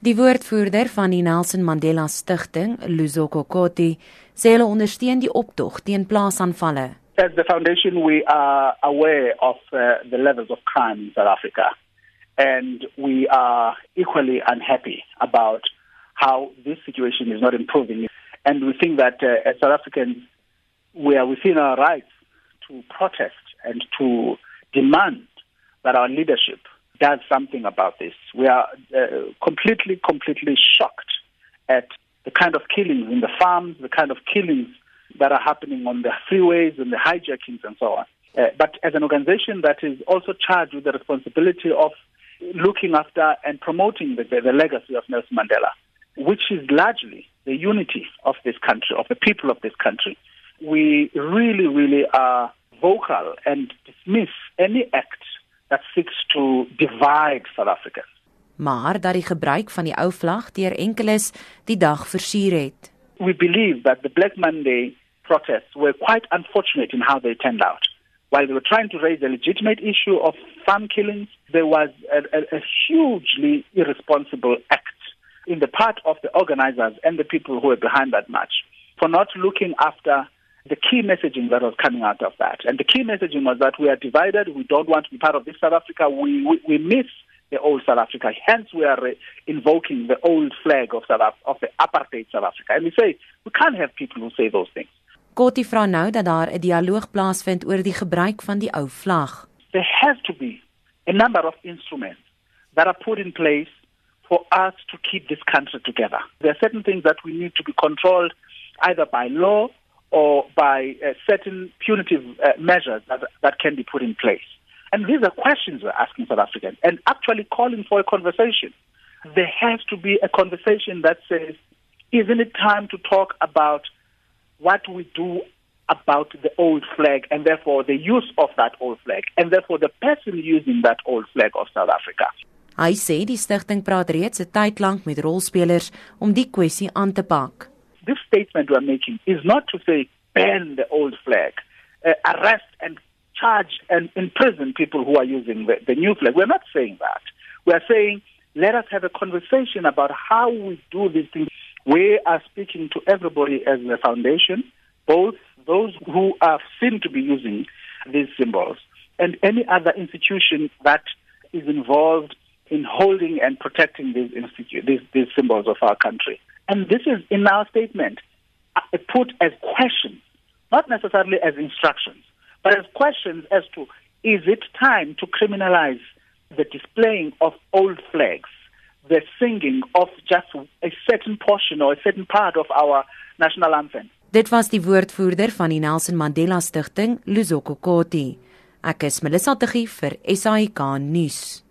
Die woordvoerder van die Nelson Mandela Stigting, Luzuko Koti, sê hulle ondersteun die optog teen plaasaanvalle. As the foundation we are aware of uh, the levels of crime in South Africa and we are equally unhappy about how this situation is not improving and we think that uh, as South Africans we are within our rights to protest and to demand that our leadership does something about this. We are uh, completely, completely shocked at the kind of killings in the farms, the kind of killings that are happening on the freeways and the hijackings and so on. Uh, but as an organization that is also charged with the responsibility of looking after and promoting the, the, the legacy of Nelson Mandela, which is largely the unity of this country, of the people of this country, we really, really are vocal and dismiss any act that seeks to divide South Africans. Maar dat die gebruik van die ou vlag deur enkeles die dag versier het. We believe that the Black Monday protests were quite unfortunate in how they turned out. While they were trying to raise a legitimate issue of farm killings, there was a, a, a hugely irresponsible act in the part of the organizers and the people who were behind that march for not looking after the key messaging that was coming out of that. And the key messaging was that we are divided, we don't want to be part of this South Africa, we, we, we miss the old South Africa. Hence, we are uh, invoking the old flag of, South Af- of the apartheid South Africa. And we say, we can't have people who say those things. Koti vra nou dat daar 'n dialoog plaasvind oor die gebruik van die ou vlag. There has to be a number of instruments that are put in place for us to keep this country together. There are certain things that we need to be controlled either by law or by uh, certain punitive uh, measures that, that can be put in place. And these are questions we're asking South Africans and actually calling for a conversation. There has to be a conversation that says, isn't it time to talk about what we do about the old flag and therefore the use of that old flag and therefore the person using that old flag of South Africa? Hy sê die stigting praat reeds 'n tyd lank met rolspelers om die kwessie aan te pak. This statement we're making is not to say ban the old flag, uh, arrest and charge and imprison people who are using the, the new flag. We're not saying that. We're saying let us have a conversation about how we do these things. We are speaking to everybody as the foundation, both those who are seen to be using these symbols and any other institution that is involved in holding and protecting these, institu- these, these symbols of our country. And this is in our statement uh, put as questions, not necessarily as instructions, but as questions as to is it time to criminalize the displaying of old flags, the singing of just a certain portion or a certain part of our national anthem? Dit was die woordvoerder van die Nelson Mandela Stichting, Luzoko Koti. Ek is Melissa Tuggie vir SAK nuus.